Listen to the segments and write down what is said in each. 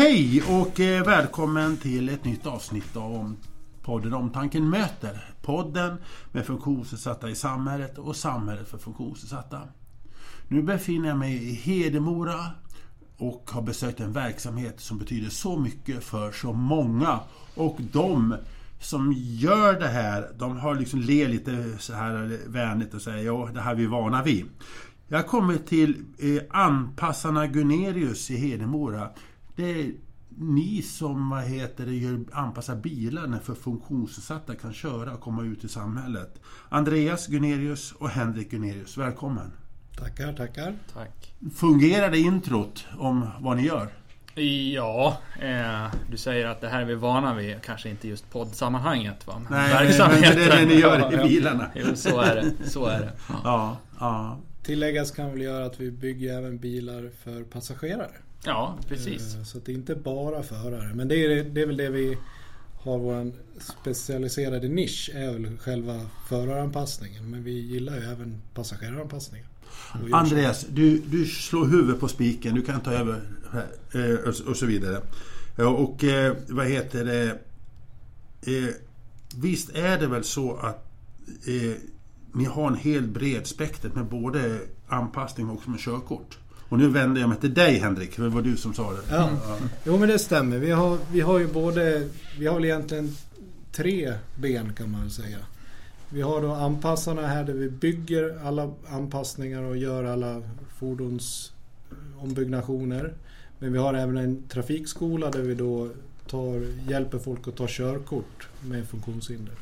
Hej och eh, välkommen till ett nytt avsnitt av podden Omtanken möter. Podden med funktionsnedsatta i samhället och samhället för funktionsnedsatta. Nu befinner jag mig i Hedemora och har besökt en verksamhet som betyder så mycket för så många. Och de som gör det här, de har liksom ler lite så här vänligt och säger ja, det här är vi vana vid. Jag kommer till eh, Anpassarna Gunerius i Hedemora. Det är ni som vad heter det, gör, anpassar bilarna för funktionsnedsatta kan köra och komma ut i samhället. Andreas Gunerius och Henrik Gunerius, välkommen! Tackar, tackar! Tack! Fungerar det introt om vad ni gör? Ja, eh, du säger att det här är vi vana vid. Kanske inte just poddsammanhanget va? Men Nej, verksamheten. men det är det ni gör i bilarna. Jo, så är det. Så är det. Ja, ja. Tilläggas kan väl göra att vi bygger även bilar för passagerare. Ja, precis. Eh, så det är inte bara förare. Men det är, det är väl det vi har vår specialiserade nisch är väl själva föraranpassningen. Men vi gillar ju även passageraranpassningen. Andreas, du, du slår huvudet på spiken. Du kan ta över eh, och så vidare. Och eh, vad heter det? Visst är det väl så att ni har en hel bred spektrum med både anpassning och med körkort? Och nu vänder jag mig till dig Henrik, för det var du som sa det. Ja. ja. Jo men det stämmer. Vi har, vi har ju både, vi har väl egentligen tre ben kan man väl säga. Vi har då anpassarna här där vi bygger alla anpassningar och gör alla fordonsombyggnationer. Men vi har även en trafikskola där vi då tar, hjälper folk att ta körkort med funktionshinder.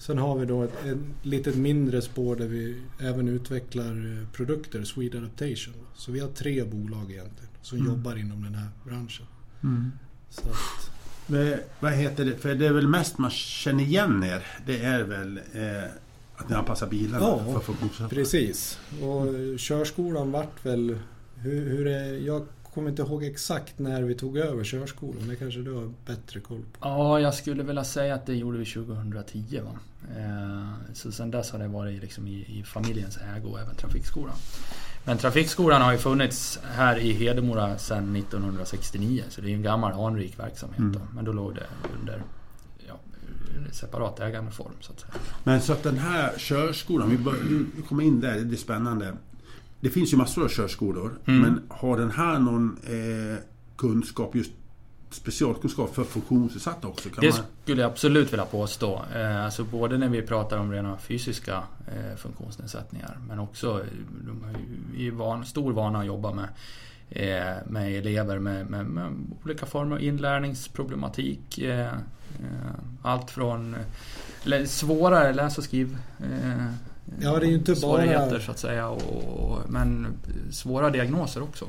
Sen har vi då ett, ett litet mindre spår där vi även utvecklar eh, produkter, Swede Adaptation. Så vi har tre bolag egentligen som mm. jobbar inom den här branschen. Mm. Så att... Men, vad heter det? För det är väl mest man känner igen er. Det är väl eh, att ni anpassar bilarna ja, för precis. Och körskolan vart väl... Hur, hur är, jag kommer inte ihåg exakt när vi tog över körskolan. Det kanske du har bättre koll på? Ja, jag skulle vilja säga att det gjorde vi 2010. Va? Eh, så sen dess har det varit liksom i, i familjens ägo, även trafikskolan. Men trafikskolan har ju funnits här i Hedemora sedan 1969 så det är en gammal anrik verksamhet. Mm. Då. Men då låg det under ja, separat ägandeform så att säga. Men så att den här körskolan, vi kommer in där, det är spännande. Det finns ju massor av körskolor. Mm. Men har den här någon eh, kunskap, just specialkunskap för funktionsnedsatta också? Det man... skulle jag absolut vilja påstå. Eh, alltså både när vi pratar om rena fysiska eh, funktionsnedsättningar men också de har ju van, stor vana att jobba med eh, med elever med, med, med, olika former av inlärningsproblematik. Eh, eh, allt från svårare läs och skriv Ja, det är ju inte svårigheter bara... så att säga. Och, men svåra diagnoser också.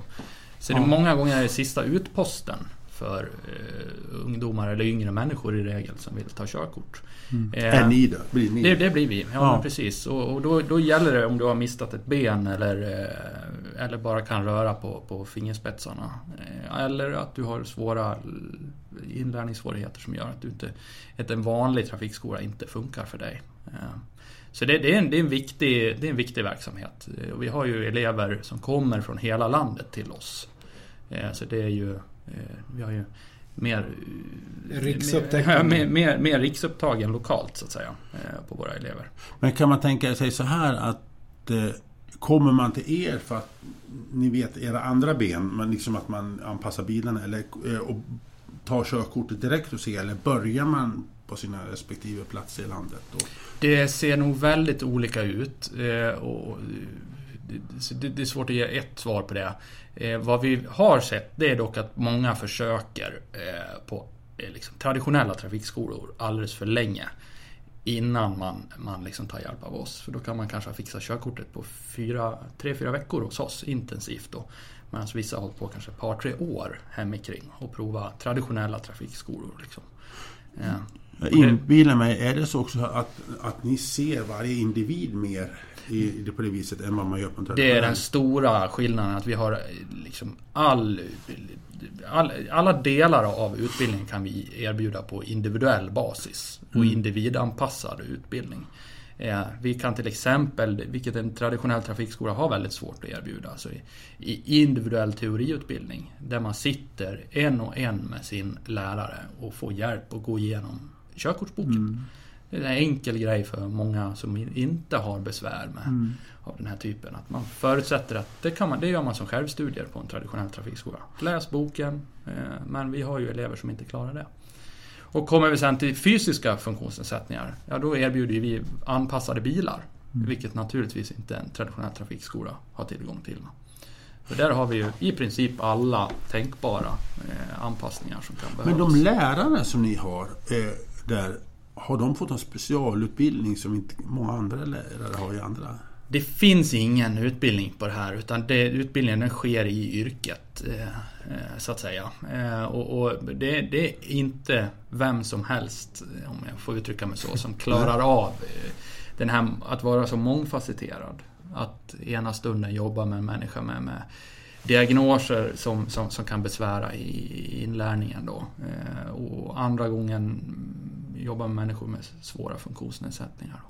Så ja. det är många gånger det sista utposten för eh, ungdomar eller yngre människor i regel som vill ta körkort. Mm. Eh, är ni då? Blir ni? Det, det blir vi, ja, ja. precis. Och, och då, då, gäller det om du har mistat ett ben eller, eh, eller bara kan röra på, på fingerspetsarna. Eh, eller att du har svåra inlärningssvårigheter som gör att, du inte, att en vanlig trafikskola inte funkar för dig. Eh, så det, det, är en, det, är en viktig, det är en viktig verksamhet. Och vi har ju elever som kommer från hela landet till oss. Eh, så det är ju, eh, vi har ju mer, mer, mer, mer, mer riksupptagen lokalt så att säga eh, på våra elever. Men kan man tänka sig så här att Kommer man till er för att ni vet era andra ben, men liksom att man anpassar bilarna eller, och tar körkortet direkt hos er eller börjar man på sina respektive platser i landet? Då? Det ser nog väldigt olika ut. Eh, och det är svårt att ge ett svar på det. Eh, vad vi har sett det är dock att många försöker eh, på liksom traditionella trafikskolor alldeles för länge innan man, man liksom tar hjälp av oss. För då kan man kanske fixa körkortet på fyra, tre, fyra veckor hos oss intensivt. Då. Medan vissa har hållit på kanske ett par, tre år hemikring och prova traditionella trafikskolor. Liksom. Mm. Jag inbillar mig, är det så också att, att ni ser varje individ mer i, det på det viset än vad man gör på en Det är den stora skillnaden att vi har liksom all, all, alla delar av utbildningen kan vi erbjuda på individuell basis och mm. individanpassad utbildning. Eh, vi kan till exempel, vilket en traditionell trafikskola har väldigt svårt att erbjuda, alltså i, i individuell teoriutbildning. Där man sitter en och en med sin lärare och får hjälp att gå igenom körkortsboken. Mm. Det är en enkel grej för många som inte har besvär med Mm. av den här typen. Att man förutsätter att det, kan man, det gör man som självstudier på en traditionell trafikskola. Läs boken, eh, men vi har ju elever som inte klarar det. Och kommer vi sen till fysiska funktionsnedsättningar, ja då erbjuder ju vi anpassade bilar. Vilket naturligtvis inte en traditionell trafikskola har tillgång till. För där har vi ju i princip alla tänkbara eh, anpassningar som kan Men behövas. de lärare som ni har eh, där, har de fått en specialutbildning som inte många andra lärare har i andra? Det finns ingen utbildning på det här utan det, utbildningen den sker i yrket. Eh, eh, så att säga. Eh, och, och det, det är inte vem som helst, om jag får uttrycka mig så, som klarar av den här, att vara så mångfacetterad. Att ena stunden jobba med en människa med, med diagnoser som, som, som kan besvära i, inlärningen då. Och andra gången mm, jobba med människor med svåra funktionsnedsättningar.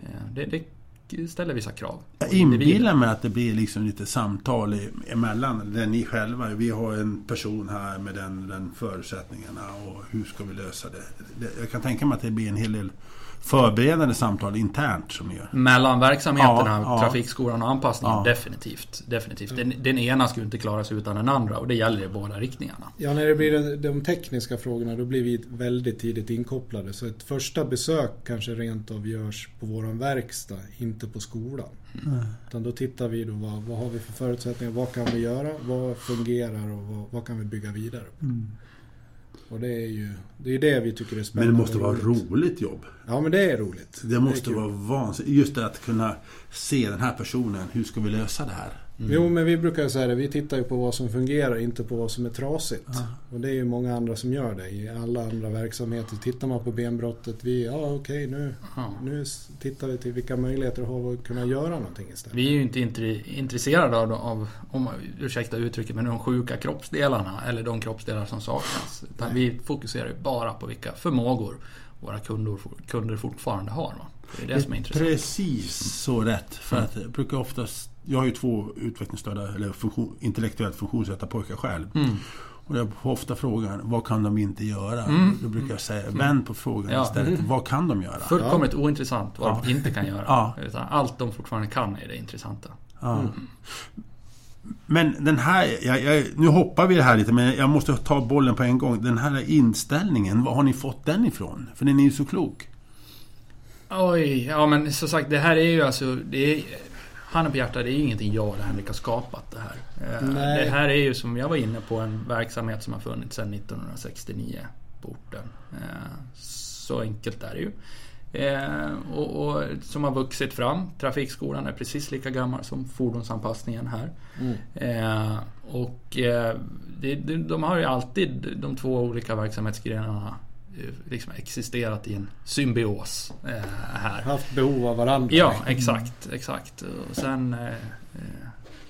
Eh, det, det ställer vissa krav. Jag inbillar mig att det blir liksom lite samtal emellan. Där ni själva, vi har en person här med den, den förutsättningarna och hur ska vi lösa det? Jag kan tänka mig att det blir en hel del förberedande samtal internt som gör. Mellan verksamheterna, Ja, trafikskolan och anpassningen, Ja. definitivt. definitivt. Den, den ena skulle inte klara sig utan den andra och det gäller i båda riktningarna. Ja, när det blir de, de tekniska frågorna då blir vi väldigt tidigt inkopplade. Så ett första besök kanske rent av görs på våran verkstad, inte på skolan. Utan då tittar vi då vad, vad har vi för förutsättningar, vad kan vi göra, vad fungerar och vad, vad kan vi bygga vidare på. Och det är ju det, är det vi tycker är Men spännande. det måste vara roligt. roligt jobb. Ja, men det är roligt. Det måste kul. vara vansinnigt. Just det att kunna se den här personen. Hur ska vi lösa det här? Jo, men vi brukar säga det. Vi tittar ju på vad som fungerar, inte på vad som är trasigt. Ja. Och det är ju många andra som gör det. I alla andra verksamheter tittar man på benbrottet. Vi, ja okej nu, Ja. nu tittar vi till vilka möjligheter har vi att kunna göra någonting istället. Vi är ju inte intresserade av, av om, ursäkta uttrycket, men de sjuka kroppsdelarna eller de kroppsdelar som saknas. Utan vi fokuserar ju bara på vilka förmågor våra kunder, kunder fortfarande har. Va? Det är det som är intressant. Precis så rätt. För att jag brukar oftast... Jag har ju två utvecklingsstörda, eller funktion, intellektuellt funktionsrätta pojkar själv. Mm. Och jag får ofta frågan, vad kan de inte göra? Mm. Då brukar jag säga, vänd på frågan Ja. istället. Vad kan de göra? Fullkomligt ointressant vad de Ja. inte kan göra. Ja. Allt de fortfarande kan är det intressanta. Ja. Men den här, jag, jag, nu hoppar vi det här lite, men jag måste ta bollen på en gång. Den här inställningen, var har ni fått den ifrån? För den är ju så klok. Oj, ja men som sagt det här är ju alltså... Det är, handen på hjärtat, det är ingenting jag eller Henrik har skapat det här. Eh, Nej. Det här är ju som jag var inne på en verksamhet som har funnits sedan 1969 på orten. Eh, Så enkelt är det ju. Eh, och, och som har vuxit fram. Trafikskolan är precis lika gammal som fordonsanpassningen här. Mm. Eh, och eh, det, de har ju alltid, de två olika verksamhetsgrenarna, liksom existerat i en symbios eh, här. Haft behov av varandra. Ja, exakt, exakt. Och sen... Eh, eh,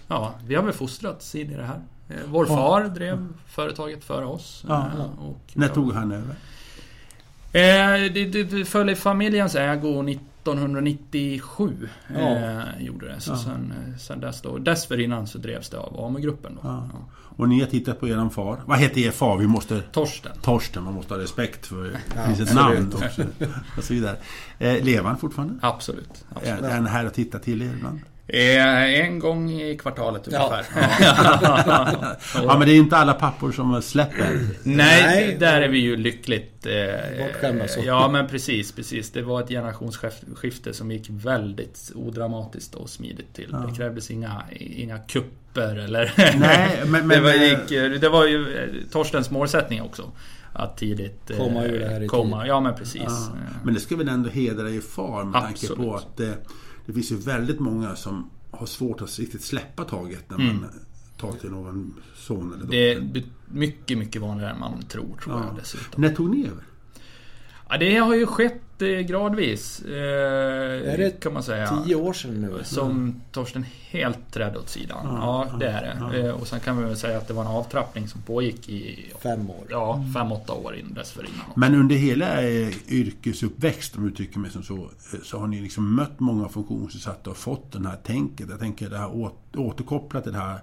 ja, vi har väl fostrats in i det här. Eh, Vår Ja. far drev företaget före oss. Ja. eh, och När tog han över? Eh, det, det, det föll i familjens ägo 1997. Ja. Eh, gjorde det. Så Ja. sen, eh, sen dess då. Dessförinnan så drevs det av AMU-gruppen. Ja. Ja. Och ni har tittat på eran far. Vad heter er far? Vi måste... Torsten. Torsten, man måste ha respekt för... Det finns ett namn också. Och så vidare. Eh, lever han fortfarande? Absolut. Är, absolut. är han här och tittar till er ibland? Eh, en gång i kvartalet Ja. ungefär. Ja, men det är ju inte alla pappor som släpper. Nej, Nej. där är vi ju lyckligt... Eh, Bortskämda så. Ja, men precis, precis. Det var ett generationsskifte som gick väldigt odramatiskt och smidigt till. Ja. Det krävdes inga, inga kupper eller... Nej, men... det, men var, eh, gick, det var ju eh, Torstens målsättning också. Att tidigt Komma ur det här i komma. tid. Ja, men precis. Ja, men det ska väl ändå hedra er far med tanke Absolut. på att det, finns ju väldigt många som har svårt att riktigt släppa taget när Mm. man tar till någon son eller Det är dotter. mycket, mycket vanligare än man tror, tror Ja. jag dessutom. När tog ni över? Ja, det har ju skett gradvis. Eh, Är det kan man säga. Tio år sedan nu. Som Torsten helt trädde åt sidan. Ja, Ja, det är det. ja. Eh, Och sen kan vi väl säga att det var en avtrappning som pågick i Fem år. ja, fem, åtta år in dessförinnan. Men under hela er yrkesuppväxt, om jag uttrycker mig som så, eh, så har ni liksom mött många funktionsnedsatta och fått det här tänket. Jag tänker det här åt, återkopplat till det här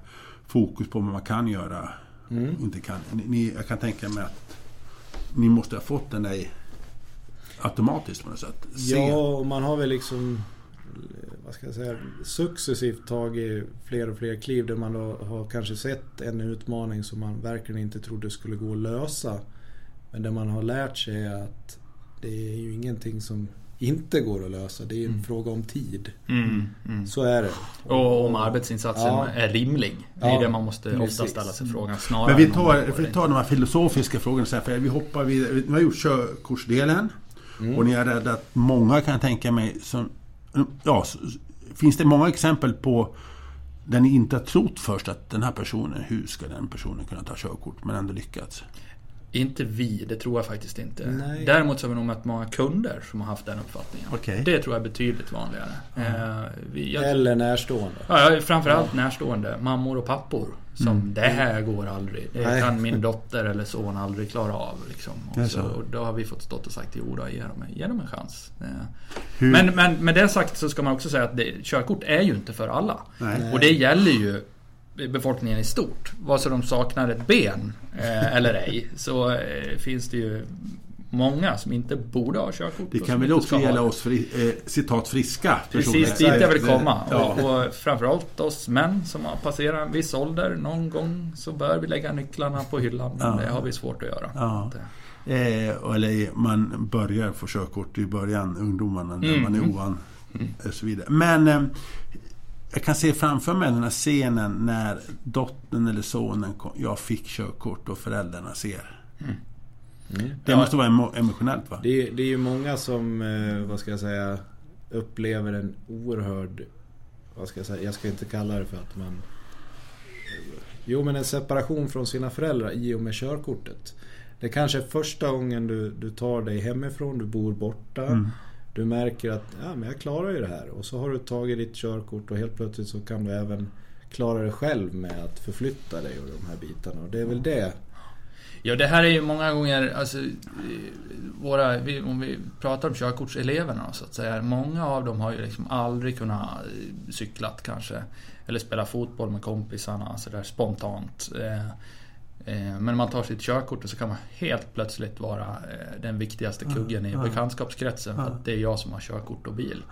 fokus på vad man kan göra Mm. inte kan. Ni, jag kan tänka mig att ni måste ha fått den där automatiskt på något sätt. Se- Ja, och man har väl liksom vad ska jag säga, successivt tagit fler och fler kliv där man då har kanske sett en utmaning som man verkligen inte trodde skulle gå att lösa. Men där man har lärt sig att det är ju ingenting som inte går att lösa. Det är ju en fråga om tid. Mm, mm. Så är det. Och om arbetsinsatsen Ja. är rimlig. Det är Ja, det man måste ofta precis. ställa sig frågan. Snarare Men vi tar, vi tar de här filosofiska frågorna så här, för vi hoppar vidare. Vi har gjort körkortsdelen. Mm. Och ni har räddat många kan jag tänka mig som... Ja, finns det många exempel på där ni inte har trott först att den här personen, hur ska den personen kunna ta körkort, men ändå lyckats? Inte vi, det tror jag faktiskt inte. Nej. Däremot så har vi nog mött många kunder som har haft den uppfattningen. Okej. Det tror jag är betydligt vanligare. Eh, vi, jag, Eller närstående. ja, framförallt närstående, mammor och pappor. Som det här går aldrig. Det Nej. kan min dotter eller son aldrig klara av. Liksom. Och, så. och då har vi fått stått och sagt jo då, ge dem, ge dem en chans. Eh, Men, men med det sagt så ska man också säga att det, körkort är ju inte för alla. nej. Och det gäller ju befolkningen i stort. Vare sig de saknar ett ben eh, eller ej så eh, finns det ju många som inte borde ha körkort. Det kan väl också gälla oss fri, eh, citat friska Precis personer. dit jag vill komma. Ja. Och, och framförallt oss män som har passerat en viss ålder. Någon gång så bör vi lägga nycklarna på hyllan. Men Ja. det har vi svårt att göra. Ja. Det- Eh, eller man börjar få körkort i början, ungdomarna, när Mm. man är ovan. Och så vidare. Men eh, jag kan se framför mig den här scenen när dottern eller sonen kom, jag fick körkort och föräldrarna ser. Det Ja. måste vara emo- emotionellt va? Det är, det är ju många som, eh, vad ska jag säga, upplever en oerhörd, vad ska jag säga, jag ska inte kalla det för att man... Jo men en separation från sina föräldrar i och med körkortet. Det kanske är första gången du, du tar dig hemifrån, du bor borta. Mm. Du märker att ja, men jag klarar ju det här. Och så har du tagit ditt körkort och helt plötsligt så kan du även klara dig själv med att förflytta dig och de här bitarna. Och det är väl det. Ja, det här är ju många gånger, alltså, eh, våra, vi, om vi pratar om körkortseleverna så att säga. Många av dem har ju liksom aldrig kunnat cykla cyklat kanske. Eller spela fotboll med kompisarna sådär spontant. Eh, Eh, Men när man tar sitt körkort så kan man helt plötsligt vara eh, den viktigaste kuggen i bekantskapskretsen. För att det är jag som har körkort och bil.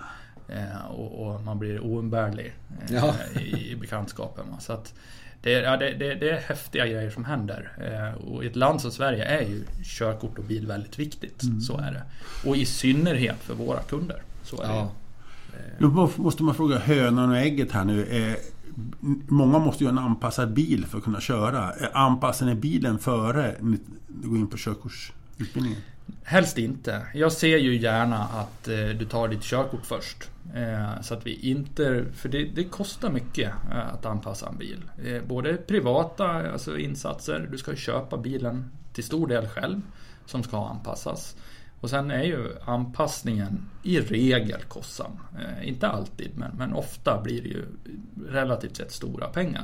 Eh, Och, och man blir oumbärlig Ja. i, i bekantskapen. Så att det, är- ja, det, det, det är häftiga grejer som händer. Och i ett land som Sverige är ju körkort och bil väldigt viktigt. Så är det. Och i synnerhet för våra kunder. Så är det. Ja. Då må- måste man fråga hönan och ägget här nu. Många måste ju ha en anpassad bil för att kunna köra. Anpassar ni bilen före ni går in på körkortsutbildningen? Helst inte. Jag ser ju gärna att eh, du tar ditt körkort först. Eh, så att vi inte... För det, det kostar mycket eh, att anpassa en bil. Eh, både privata alltså insatser, du ska köpa bilen till stor del själv som ska anpassas. Och sen är ju anpassningen i regel kostsam. Eh, inte alltid, men, men ofta blir det ju relativt sett stora pengar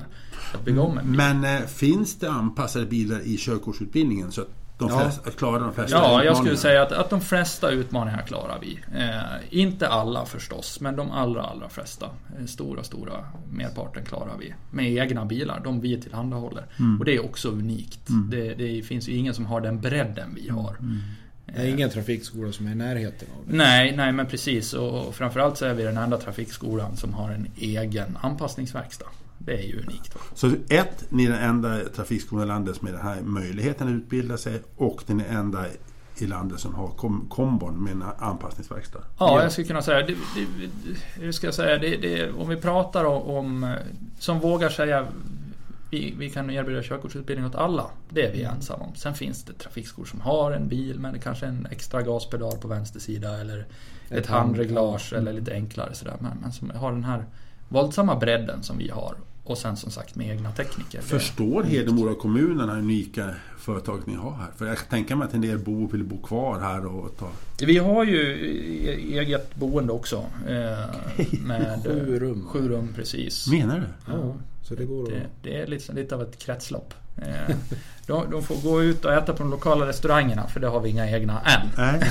att bygga om en bil. Men eh, finns det anpassade bilar i körkortsutbildningen så att de Ja. flesta, att klara de flesta Ja, jag skulle säga att, att de flesta utmaningar klarar vi. Eh, inte alla förstås, men de allra, allra flesta. Eh, Stora, stora merparten klarar vi. Med egna bilar, de vi tillhandahåller. Och det är också unikt. Det, det finns ju ingen som har den bredden vi har. Det är ingen trafikskola som är i närheten av det. Nej, nej men precis. Och framförallt så är vi den enda trafikskolan som har en egen anpassningsverkstad. Det är ju unikt. Så ett, ni är den enda trafikskolan i landet som har den här möjligheten att utbilda sig och den är enda i landet som har kom, kombon med en anpassningsverkstad. Ja, jag skulle kunna säga... Det, det, hur ska jag säga? Det, det, om vi pratar om, om... Som vågar säga... Vi, vi kan erbjuda körkortsutbildning åt alla. Det är vi ensamma om. Sen finns det trafikskolor som har en bil med kanske en extra gaspedal på vänster sida eller ett, Ett handreglage eller lite enklare sådär. Men, men som har den här våldsamma bredden som vi har. och sen som sagt med egna tekniker. Förstår Hedemora kommun den här unika företaget ni har här? För jag kan tänka mig att en del bor vill bo kvar här och ta... Vi har ju e- eget boende också. Eh, med Sju rum. Sju rum precis. Menar du? Ja, så det går. Det, det är lite, lite av ett kretslopp. Eh, de, de får gå ut och äta på de lokala restaurangerna för det har vi inga egna än.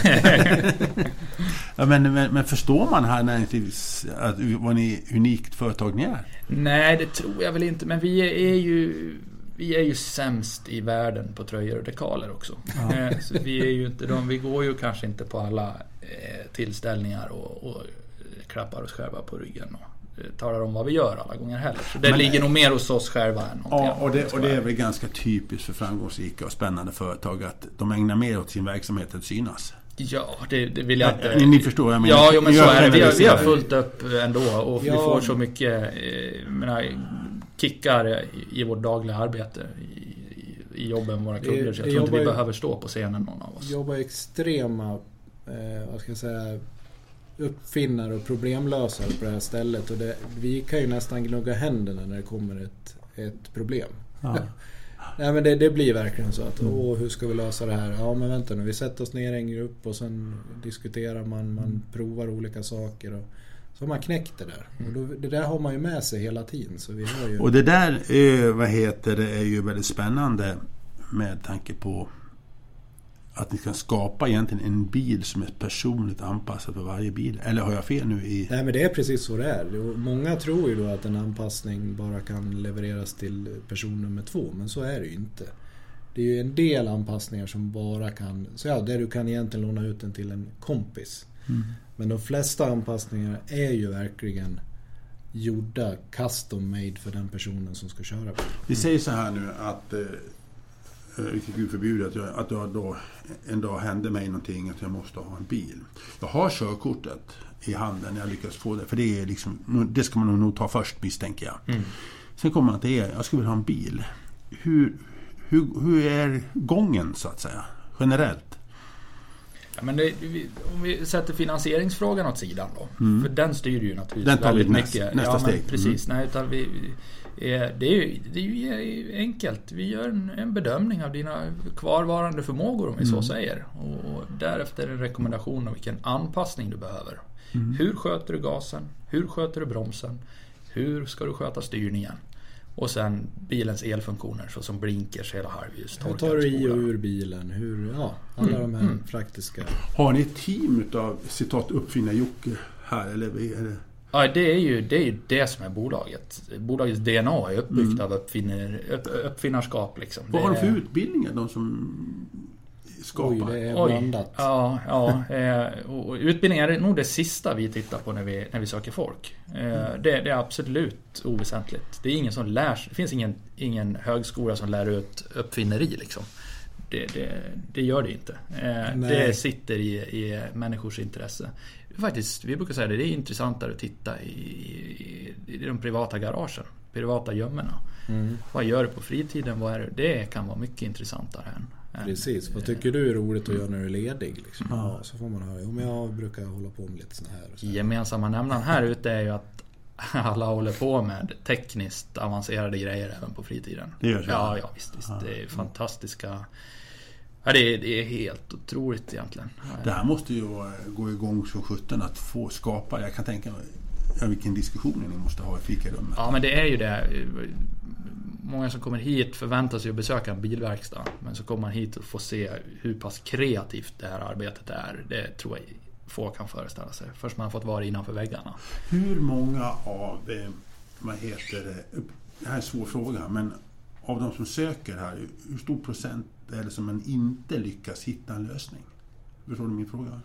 Ja, men, men, men förstår man här näringslivs... Att, vad ni unikt företag ni är? Nej, det tror jag väl inte. Men vi är ju... Vi är ju sämst i världen på tröjor och dekaler också. Eh, Så vi, är ju inte de, vi går ju kanske inte på alla eh, tillställningar och, och klappar oss själva på ryggen och talar om vad vi gör alla gånger heller. Så det Men- ligger nog mer hos oss själva än någonting Ja, och det, och det är väl ganska typiskt för framgångsrika och spännande företag att de ägnar mer åt sin verksamhet än att synas. Ja, det, det vill jag inte... Ni, ni förstår vad jag menar? Ja, jo, men så är det. Vi har, vi har fullt upp ändå och vi Ja. får så mycket eh, menar, kickar i, vårt dagliga arbete i, i, jobben med våra kunder. Så jag tror inte vi behöver stå på scenen någon av oss. jobbar extrema, eh, vad ska jag säga, uppfinnare och problemlösare på det här stället. Och det, vi kan ju nästan gnugga händerna när det kommer ett, ett problem. Ja. Nej men det, det blir verkligen så att, åh hur ska vi lösa det här? Ja men vänta nu, vi sätter oss ner i en grupp och sen diskuterar man, man provar olika saker. Och, så har man knäckt det där. Och då, det där har man ju med sig hela tiden. Så vi har ju... Och det där vad heter det, är ju väldigt spännande med tanke på att ni kan skapa egentligen en bil som är personligt anpassad för varje bil. Eller har jag fel nu i... Nej men det är precis så det är. Många tror ju då att en anpassning bara kan levereras till person nummer två, men så är det ju inte. Det är ju en del anpassningar som bara kan, så ja, där du kan egentligen låna ut den till en kompis. Mm. Men de flesta anpassningar är ju verkligen gjorda custom made för den personen som ska köra bilen. Vi säger så här nu att... Eh, vilket Gud förbjuder att jag, att jag då en dag hände mig någonting att jag måste ha en bil. Jag har körkortet i handen, jag lyckas få det. För det är liksom, det ska man nog- ta först misstänker jag. Mm. Sen kommer man till er, jag skulle vilja ha en bil. Hur, hur, hur är gången så att säga? Generellt? Ja, men det, om vi sätter finansieringsfrågan åt sidan då. Mm. För den styr ju naturligtvis Den tar vi väldigt näst- mycket. nästa ja, steg. Mm. Precis. Nej, utan vi, eh, det, är ju, det är ju enkelt. Vi gör en, en bedömning av dina kvarvarande förmågor om vi Mm. så säger. Och därefter en rekommendation om vilken anpassning du behöver. Mm. Hur sköter du gasen? Hur sköter du bromsen? Hur ska du sköta styrningen? Och sen bilens elfunktioner såsom blinkers, hela halvljus, Hur tar du i och ur bilen? Hur, ja, alla Mm, de här mm. praktiska. Har ni ett team utav citat uppfinnar-Jocke här? Eller är det... Ja, det är, ju, det är ju det som är bolaget. Bolagets DNA är uppbyggt Mm. av uppfinner, upp, uppfinnarskap. Liksom. Vad Det har de för är- utbildningar, de som skapar? Oj, det är Oj, blandat. Ja, ja eh, och och utbildning är nog det sista vi tittar på när vi, när vi söker folk. Eh, Mm. Det, det är absolut oväsentligt. Det är ingen som lär sig- Det finns ingen, ingen högskola som lär ut uppfinneri liksom. Det, det, det gör det inte. Eh. Det sitter i, i människors intresse. Faktiskt, vi brukar säga det, det är intressantare att titta i, i, i de privata garagen. Privata gömmorna. Mm. Vad gör du på fritiden? Vad är det? det kan vara mycket intressantare än... Precis, vad tycker du är roligt att göra när du är ledig? Liksom? Ja. Ja, så får man höra, jo men jag brukar hålla på med lite såna här. Och så här. Gemensamma nämnaren här ute är ju att alla håller på med tekniskt avancerade grejer även på fritiden. Det gör så? Ja, ja visst. visst. Det är fantastiska... Ja, det, är, det är helt otroligt egentligen. Det här måste ju gå igång som sjutton att få skapa. Jag kan tänka mig vilken diskussion ni måste ha i fikarummet. Ja, men det är ju det. Många som kommer hit förväntar sig att besöka en bilverkstad. Men så kommer man hit och får se hur pass kreativt det här arbetet är. Det tror jag få kan föreställa sig. Först man fått vara innanför väggarna. Hur många av, eh, vad heter det, det här är en svår fråga, men av de som söker här, hur stor procent är det som man inte lyckas hitta en lösning? Förstår du min fråga?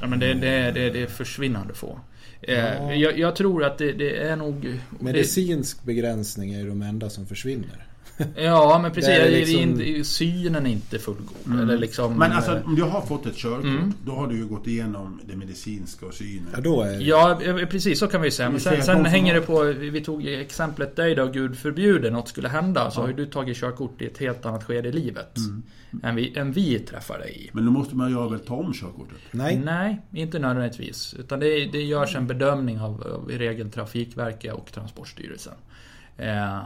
Ja, men det, det, det, det är försvinnande få. Eh, Ja. Jag, jag tror att det, det är nog... Det, Medicinsk begränsning är ju de enda som försvinner. Ja, men precis. Är liksom- inte- Synen är inte fullgod. Eller liksom, Men alltså om du har fått ett körkort, Mm. då har du ju gått igenom det medicinska och synen. Ja, då är Ja, precis så kan vi säga. Men sen, sen hänger har- det på, vi tog exemplet dig då, Gud förbjude något skulle hända. Så Ja. har ju du tagit körkort i ett helt annat skede i livet. Mm. Än, vi, än vi träffar dig i. Men då måste man ju väl ta om körkortet? Nej. Nej, inte nödvändigtvis. Utan det, det görs en bedömning av, av i regel Trafikverket och Transportstyrelsen. Eh,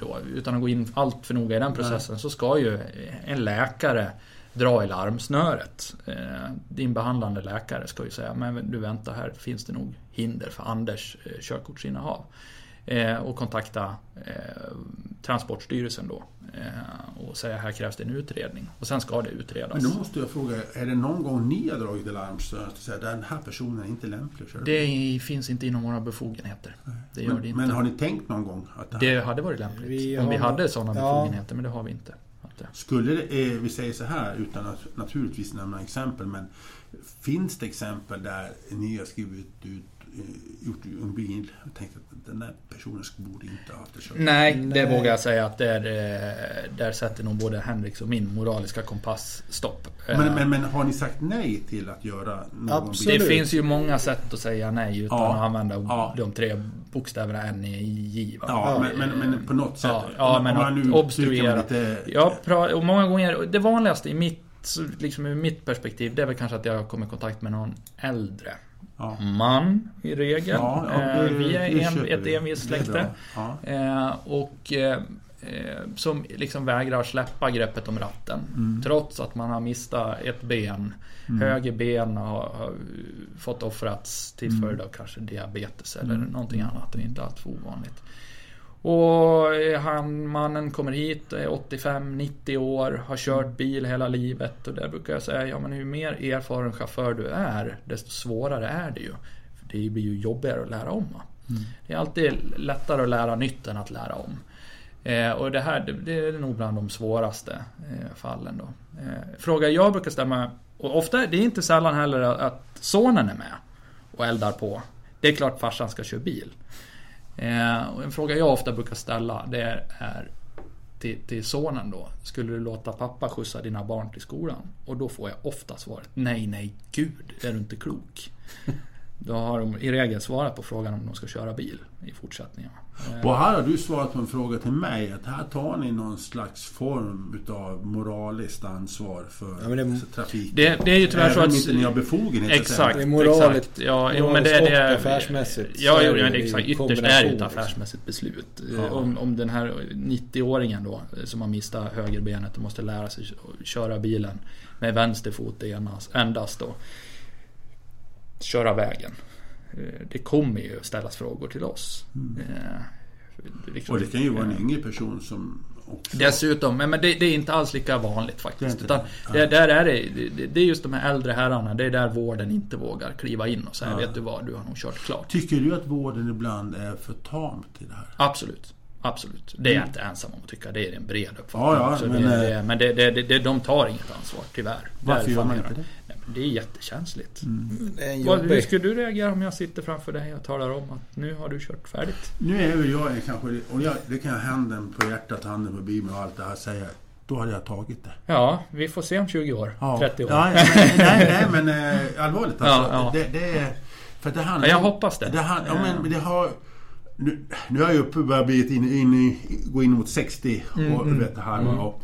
då, utan att gå in allt för noga i den processen så ska ju en läkare dra i larmsnöret. Eh, din behandlande läkare ska ju säga, men du vänta här finns det nog hinder för Anders eh, körkortsinnehav. Eh, och kontakta eh, Transportstyrelsen då. Eh, och säga här krävs det en utredning. Och sen ska det utredas. Men då måste jag fråga, är det någon gång ni har dragit och sagt att den här personen är inte lämplig att köra? Det finns inte inom våra befogenheter. Det gör men, det inte. men har ni tänkt någon gång att det här, Det hade varit lämpligt. Vi om vi hade sådana ja. befogenheter, men det har vi inte. Skulle det, vi säger så här utan att naturligtvis nämna exempel, men finns det exempel där ni har skrivit ut, gjort en bil och tänkt att den där personen borde inte ha haft ett körkort? Nej, det Nej. vågar jag säga att där, eh, där sätter nog både Henriks och min moraliska kompass stopp. Eh, Men, men, men har ni sagt nej till att göra någon Absolut. det finns ju många sätt att säga nej utan Ja. att använda Ja. de tre bokstäverna N, E, J. va? Ja, Eh, men, men, men på något sätt. Ja, ja, Om men man att nu obstruera. Lite, Jag pra- och många gånger, det vanligaste i mitt, liksom ur mitt perspektiv, det är väl kanske att jag kommer i kontakt med någon äldre ja. man i regel. Ja, ja, Eh, det- vi är en, ett vi. envist släkte. Eh, och eh, eh, som liksom vägrar släppa greppet om ratten. Mm. Trots att man har mistat ett ben. Höger ben har, har fått offrats till Mm. följd av kanske diabetes eller någonting annat. Det är inte alltför ovanligt. Och eh, han, mannen kommer hit, är 85-90 år, har kört bil hela livet. Och där brukar jag säga, ja men ju mer erfaren chaufför du är, desto svårare är det ju. För det blir ju jobbigare att lära om. Va? Det är alltid lättare att lära nytt än att lära om. Eh, och det här det, det är nog bland de svåraste eh, fallen då. Eh, fråga jag brukar stämma, och ofta, det är inte sällan heller att, att sonen är med och eldar på. Det är klart farsan ska köra bil. Eh, och en fråga jag ofta brukar ställa det är, är till, till sonen då. Skulle du låta pappa skjutsa dina barn till skolan? Och då får jag ofta svaret nej, nej, gud, är du inte klok? Då har de i regel svarat på frågan om de ska köra bil i fortsättningen. Eh, Och här har du svarat på en fråga till mig att här tar ni någon slags form utav moraliskt ansvar för Ja, det- trafik. Det, det är ju tyvärr så Även att... om inte ni har befogenhet Exakt. Det är moraligt- exakt. Ja, jo, men det, moraliskt det affärsmässigt. Ja, Så jo, men exakt. Ytterst är det ju ett liksom. affärsmässigt beslut. Ja. Om, om den här 90-åringen då, som har mistat högerbenet och måste lära sig köra bilen med vänster fot endast, endast då. Köra vägen. Eh, Det kommer ju ställas frågor till oss. Eh, liksom- Och det kan ju vara en yngre person som också... Dessutom, men det, det är inte alls lika vanligt Det faktiskt. är inte utan det. det, där är det, det, det är just de här äldre herrarna, det är där vården inte vågar kliva in och säga Ja. vet du vad, du har nog kört klart. Tycker du att vården ibland är för tamt i det här? Absolut. Absolut. Det är jag inte ensam om att tycka. Det är en bred uppfattning. Mm. Ja, ja, men, det, eh, det, men det, det, det, de tar inget ansvar, tyvärr. Varför gör man inte det? Nej, men det är jättekänsligt. Det är en Vad, hur skulle du reagera om jag sitter framför dig och talar om att nu har du kört färdigt? Nu är väl jag kanske... Och jag, det kan jag handen på hjärtat, handen på Bibeln och allt det här säga. Då hade jag tagit det. Ja, vi får se om 20 år. 30 år. Ja, ja, nej, nej, nej, men eh, allvarligt alltså. Ja, ja. Det, det är... För det handlar... Ja, jag hoppas det. det ja, Ja. men det har... Nu, nu är jag uppe börjar bli in, in, i- gå in mot 60 och Mm, vet det här. mm. Och,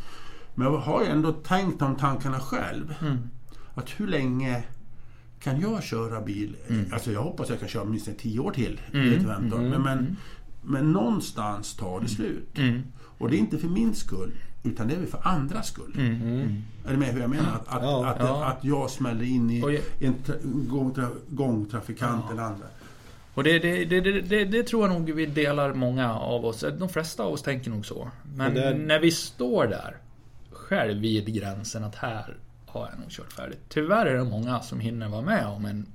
men jag har ju ändå tänkt de tankarna själv. Mm. Att hur länge kan jag köra bil? Mm. Alltså jag hoppas jag kan köra minst 10 år till. Mm, mm, men, men, mm. men någonstans tar det slut. Mm. Och det är inte för min skull. Utan det är för andras skull. Mm. Mm. Är du med hur jag menar? Att, att, Ja. att, Ja. att jag smäller in i jag- en tra- gångtra, gångtrafikant Ja. eller andra. Och det, det, det, det, det, det tror jag nog vi delar många av oss. De flesta av oss tänker nog så. Men Det där- när vi står där själv vid gränsen att här har jag nog kört färdigt. Tyvärr är det många som hinner vara med om en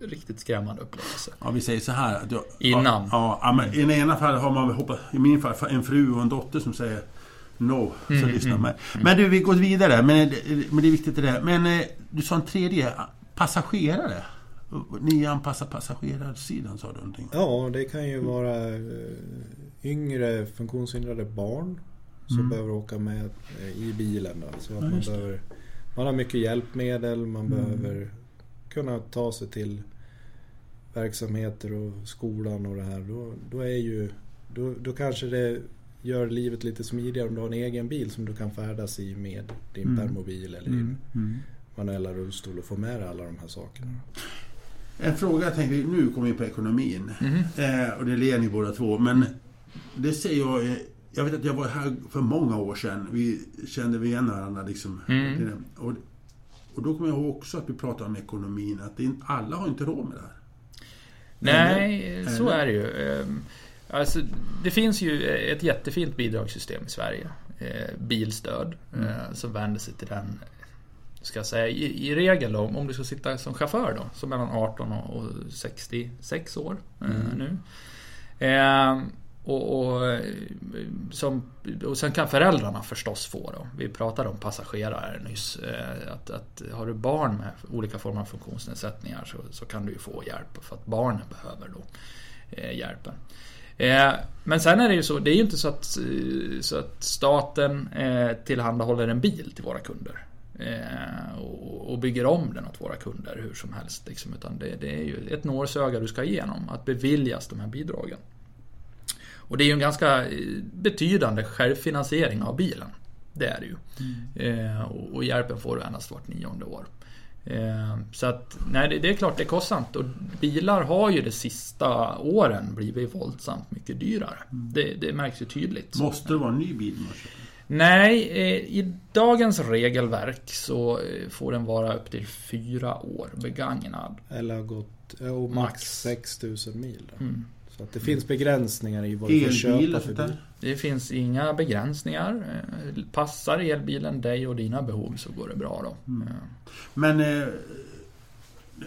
riktigt skrämmande upplevelse. Ja, vi säger så här. Jag, Innan. Ja, ja, men i det ena fallet har man väl hoppat, i min fall, en fru och en dotter som säger No, så Mm, lyssna mm, med. Men du, vi går vidare. Men, eh, men det är viktigt det där. Men eh, du sa en tredje, passagerare. Ni anpassar passagerarsidan sa du någonting? Ja, det kan ju vara eh, yngre funktionshindrade barn som Mm. behöver åka med eh, i bilen. Då. Så att Ja, man, behöver, man har mycket hjälpmedel, man Mm. behöver kunna ta sig till verksamheter och skolan och det här. Då, då, är ju, då, då kanske det gör livet lite smidigare om du har en egen bil som du kan färdas i med din Mm. permobil eller Mm. din Mm. manuella rullstol och få med dig alla de här sakerna. En fråga jag tänkte, nu kommer vi på ekonomin. Mhm. Eh, och det ler ni båda två. Men det ser jag... eh, Jag vet att jag var här för många år sedan. Vi kände vi igen varandra liksom. Mm. Och, och då kommer jag ihåg också att vi pratade om ekonomin. Att är- alla har inte råd med det här. Nej, så Eller? är det ju. Ehm, Alltså, det finns ju ett jättefint bidragssystem i Sverige. Eh, Bilstöd. Mm. eh, Som vänder sig till den, ska jag säga, i, i regel då, om du ska sitta som chaufför då, som mellan 18 och och 66 år eh, Mm. nu. Ehm, och, och, eh, som, och sen kan föräldrarna förstås få då. Vi pratade om passagerare nyss. eh, Att, att har du barn med olika former av funktionsnedsättningar så, så kan du ju få hjälp för att barnen behöver då eh, hjälpen. Eh, men sen är det ju så, det är ju inte så att, eh, så att staten eh, tillhandahåller en bil till våra kunder. Eh, och, bygger om den åt våra kunder hur som helst. Liksom, utan det, det är ju ett nålsöga du ska igenom, att beviljas de här bidragen. Och det är ju en ganska eh, betydande självfinansiering av bilen. Det är det ju. Eh, och, och hjälpen får du endast vart nionde år. Eh, så att, nej det, det är klart det är kostsamt. Och bilar har ju de sista åren blivit våldsamt mycket dyrare. Det, det märks ju tydligt. Måste det vara en ny bil man köper? Nej, eh, i dagens regelverk så eh, får den vara upp till fyra år begagnad. Eller har gått ja, och max Max. 6000 mil. Då. Mm. Så att det finns begränsningar i vad du får köpa för bil. Det finns inga begränsningar. Eh, Passar elbilen dig och dina behov så går det bra då. Mm. Eh,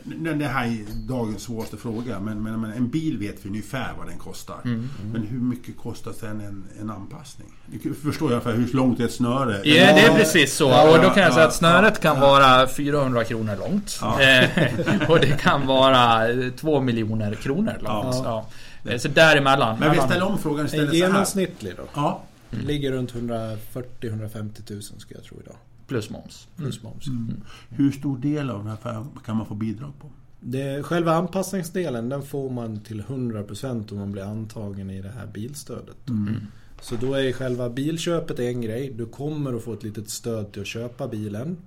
Men... Eh, det det här är dagens svåraste fråga. Men, men, men en bil vet vi ungefär vad den kostar. Mm. Men hur mycket kostar sen en, en anpassning? Du förstår alla fall hur långt är ett snöre? Ja, det är precis så. Ja, och då ja, kan jag säga ja, att snöret kan ja. vara 400 kronor långt. Ja. Eh, och det kan vara 2 miljoner kronor långt. Ja. Eh, Så däremellan. Men vi ställer om frågan istället så här. genomsnittlig då? Ja. Ligger runt 140-150 000 ska jag tro idag. Plus moms. Plus moms. Mm. Hur stor del av den här kan man få bidrag på? Det, själva anpassningsdelen den får man till 100% om man blir antagen i det här bilstödet. Mm. Så då är själva bilköpet en grej. Du kommer att få ett litet stöd till att köpa bilen.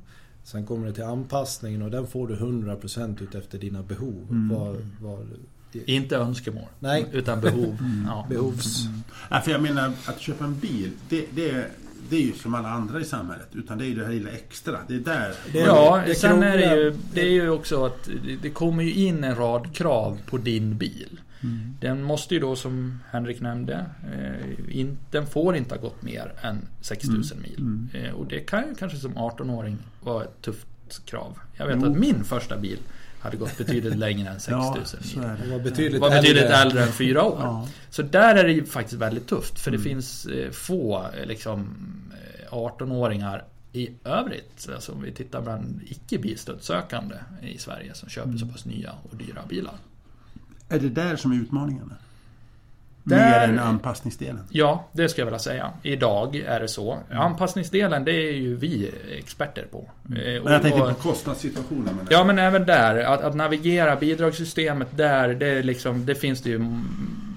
Sen kommer det till anpassningen och den får du 100% ut efter dina behov. Mm. Vad, vad, Inte önskemål. Nej. Utan behov. Ja. behovs... Nej, för jag menar att köpa en bil, det, det, det är ju som alla andra i samhället. Utan det är ju det här lilla extra. Det är där. Det- Ja, det sen är det ju, det är ju också att det- det kommer ju in en rad krav på din bil. Mm. Den måste ju då som Henrik nämnde, eh, in, den får inte ha gått mer än 6000 mil. Mm. Eh, och det kan ju kanske som 18-åring vara ett tufft krav. Jag vet Jo. att min första bil hade gått betydligt längre än 6000 Ja, mil. Det det. var Det betydligt, var betydligt äldre än fyra år. Ja. Så där är det ju faktiskt väldigt tufft. För det Mm. finns eh, få eh, liksom, eh, 18-åringar i övrigt. Alltså om vi tittar bland icke bilstödssökande i Sverige som köper Mm. så pass nya och dyra bilar. Är det där som är utmaningarna? Där- Mer än anpassningsdelen? Ja, det ska jag vilja säga. Idag är det så. Anpassningsdelen, det är ju vi experter på. Eh, Men jag och- på kostnadssituationen. Men Ja men även där, att, att navigera bidragssystemet där, det, liksom, det finns det ju mm,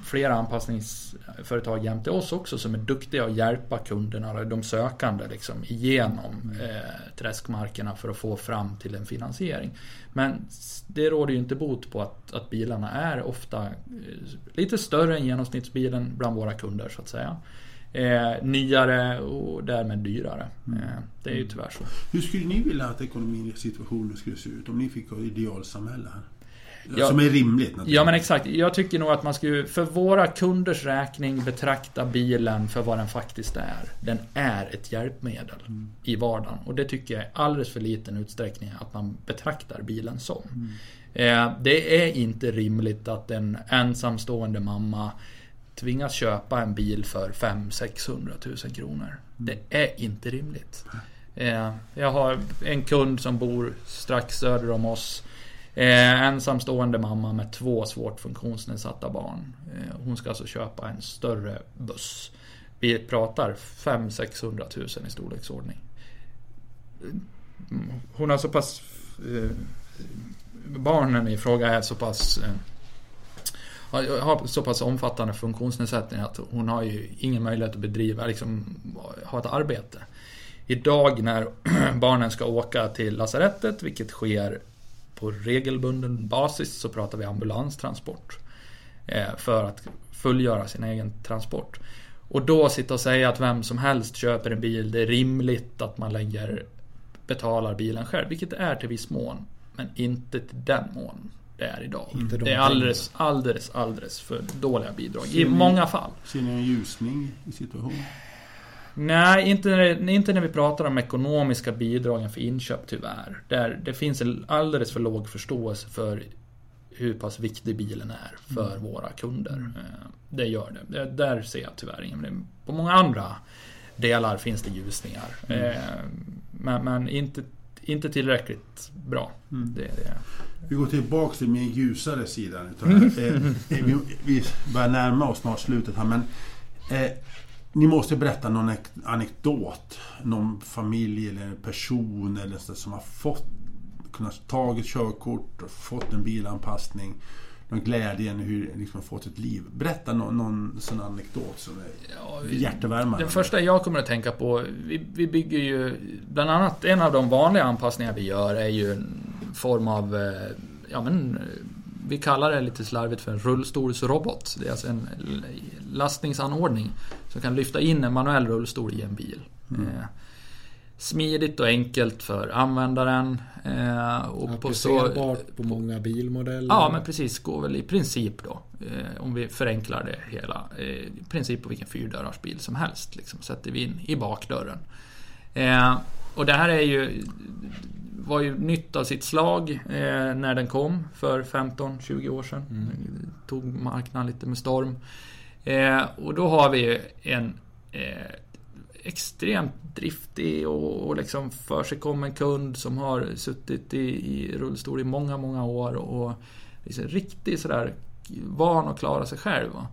flera anpassningsföretag jämte oss också som är duktiga att hjälpa kunderna, de sökande liksom, igenom eh, träskmarkerna för att få fram till en finansiering. Men det råder ju inte bot på att, att bilarna är ofta eh, lite större än genomsnittsbilen bland våra kunder så att säga. Eh, nyare och därmed dyrare. Eh, det är ju tyvärr så. Hur skulle ni vilja att ekonomin i situationen skulle se ut om ni fick ett idealsamhälle här? Ja. Som är rimligt naturligtvis. Ja men exakt. Jag tycker nog att man skulle för våra kunders räkning betrakta bilen för vad den faktiskt är. Den är ett hjälpmedel Mm. i vardagen. Och det tycker jag är alldeles för liten utsträckning att man betraktar bilen som. Mm. Eh, det är inte rimligt att en ensamstående mamma tvingas köpa en bil för 500-600 tusen kronor. Det är inte rimligt. Eh, jag har en kund som bor strax söder om oss. Eh, ensamstående mamma med två svårt funktionsnedsatta barn. Eh, hon ska alltså köpa en större buss. Vi pratar 500-600 000 i storleksordning. Mm. Hon har så pass... Eh, barnen i fråga är så pass... Eh, har så pass omfattande funktionsnedsättning att hon har ju ingen möjlighet att bedriva, liksom, ha ett arbete. Idag när barnen ska åka till lasarettet, vilket sker på regelbunden basis, så pratar vi ambulanstransport. Eh, för att fullgöra sin egen transport. Och då sitta och säga att vem som helst köper en bil, det är rimligt att man lägger, betalar bilen själv, vilket det är till viss mån. Men inte till den mån det är idag. Inte de det är alldeles, alldeles, alldeles för dåliga bidrag. I många fall. Ser ni en ljusning i situationen? Nej, inte när, inte när vi pratar om ekonomiska bidragen för inköp tyvärr. Där det finns en alldeles för låg förståelse för hur pass viktig bilen är för våra kunder. Eh, Det gör det. det. Där ser jag tyvärr ingen. På många andra delar finns det ljusningar. Eh, Men, men inte, inte tillräckligt bra. Mm. Det, det. Vi går tillbaka till min ljusare sida. Eh, vi, vi börjar närma oss snart slutet här men eh, Ni måste berätta någon ek- anekdot. Någon familj eller person eller så som har fått kunnat tagit körkort och fått en bilanpassning. Någon glädjen hur liksom fått ett liv. Berätta någon, någon sån anekdot som är Ja, hjärtevärmande. Den första jag kommer att tänka på, vi, vi bygger ju... Bland annat en av de vanliga anpassningar vi gör är ju en form av... eh, Ja men... Vi kallar det lite slarvigt för en rullstolsrobot. Det är alltså en lastningsanordning som kan lyfta in en manuell rullstol i en bil. Eh, Smidigt och enkelt för användaren. eh, Och på så, Applicerbart på många bilmodeller. Ja, men precis. Går väl i princip då. Eh, om vi förenklar det hela. Eh, I princip på vilken fyrdörrars bil som helst. Liksom, sätter vi in i bakdörren. Och det här är ju... Var ju nytt av sitt slag när den kom för 15-20 år sedan. Mm. Tog marknaden lite med storm. Eh, och då har vi ju en eh, extremt driftig och, och liksom försigkommen kund som har suttit i, i rullstol i många, många år och liksom riktigt sådär van att klara sig själv. va.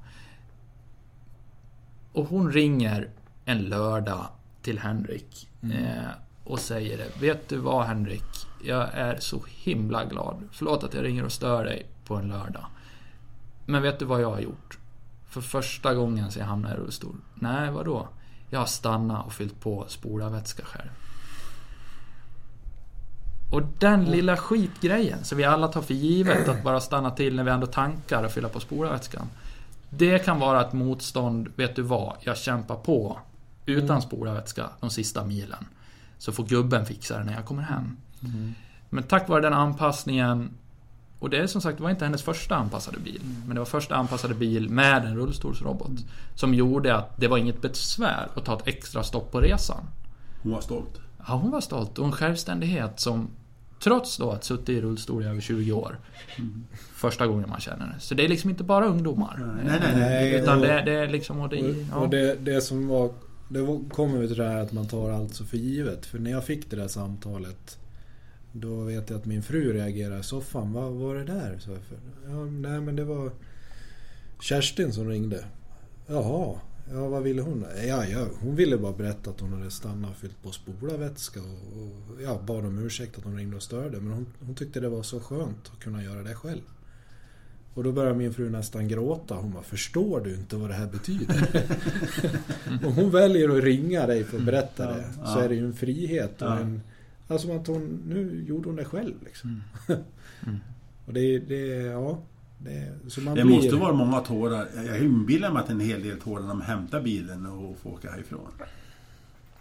Och hon ringer en lördag till Henrik eh, och säger det. Vet du vad Henrik? Jag är så himla glad. Förlåt att jag ringer och stör dig på en lördag. Men vet du vad jag har gjort? För första gången sedan jag hamnade i rullstol. Nej, vadå? Jag har stannat och fyllt på spolarvätska själv. Och den lilla skitgrejen som vi alla tar för givet att bara stanna till när vi ändå tankar och fylla på spolarvätskan. Det kan vara ett motstånd, vet du vad? Jag kämpar på utan spolarvätska de sista milen. Så får gubben fixa det när jag kommer hem. Men tack vare den anpassningen och det är som sagt, det var inte hennes första anpassade bil. Men det var första anpassade bil med en rullstolsrobot. Som gjorde att det var inget besvär att ta ett extra stopp på resan. Hon var stolt. Ja, hon var stolt och en självständighet som Trots då att suttit i rullstol i över 20 år. Första gången man känner det. Så det är liksom inte bara ungdomar. Nej, nej, Utan och- det, det är liksom... Och det, Och, ja. och det, det som var... Det kommer ju till det här att man tar allt så för givet. För när jag fick det där samtalet Då vet jag att min fru reagerade i soffan. Vad var det där? Så jag, för, ja, nej men det var Kerstin som ringde. Jaha, ja vad ville hon? Ja, ja, hon ville bara berätta att hon hade stannat och fyllt på spolarvätska och, och ja, bad om ursäkt att hon ringde och störde. Men hon, hon tyckte det var så skönt att kunna göra det själv. Och då började min fru nästan gråta. Hon bara, förstår du inte vad det här betyder? Om hon väljer att ringa dig för att berätta det så är det ju en frihet och en... Alltså att hon, nu gjorde hon det själv liksom. Mm. Och det, det, ja. Det, så man Det blir, måste vara många tårar. Jag inbillar mig att en hel del tårar när de hämtar bilen och får åka härifrån.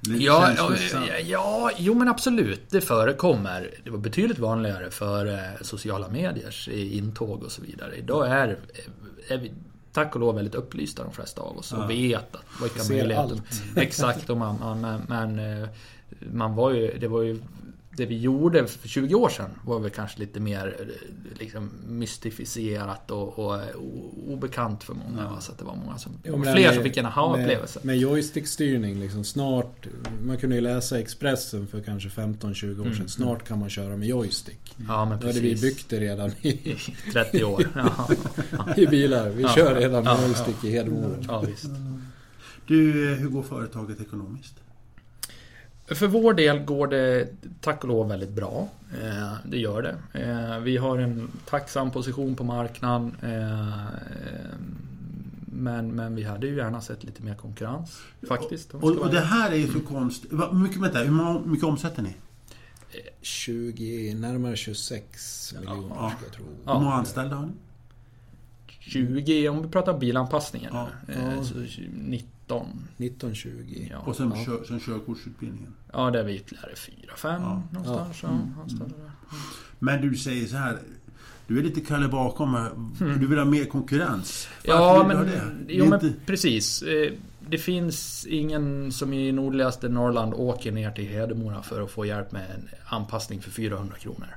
Ja, ja, ja, jo men absolut. Det förekommer. Det var betydligt vanligare för eh, sociala mediers eh, intåg och så vidare. Idag är, är vi tack och lov väldigt upplysta de flesta av oss och Ja. vet att vilka Ser möjligheter... allt. Exakt, och man, man, men, men eh, man var ju, det var ju det vi gjorde för 20 år sedan var väl kanske lite mer eh, liksom, mystificerat och, och eh, obekant för många. Ja. Så att det var många som... Men fler med- som fick en aha-upplevelse. Med, med joystickstyrning liksom. Snart, man kunde ju läsa Expressen för kanske 15-20 år sedan. Mm. Snart kan man köra med joystick. Ja, men Då hade vi byggt det redan i, I 30 år. Ja, i bilar. Vi Ja. kör redan med Ja. joystick i Hedemora. ja visst. Du, eh, hur går företaget ekonomiskt? För vår del går det tack och lov väldigt bra. Eh, det gör det. Eh, vi har en tacksam position på marknaden. Eh, men, men vi hade ju gärna sett lite mer konkurrens. Faktiskt. Och, och det här är ju så konstigt. Hur mycket, vänta, hur mycket omsätter ni? 20, närmare 26 miljoner Ja. ska jag tro. Ja. Hur många anställda har ni? 20, om vi pratar bilanpassningen. Ja. eh, Så 19. 19-20. Ja, Och sen, Ja. kör, sen körkortsutbildningen. ja det är vi ytterligare 4-5 Ja. någonstans. Ja. Anställda där. Men du säger så här. Du är lite Kalle bakom. här. Du vill ha mer konkurrens. Varför Mm. Ja, men, det? Jo, men inte- precis. Eh, Det finns ingen som i nordligaste Norrland åker ner till Hedemora för att få hjälp med en anpassning för 400 kronor.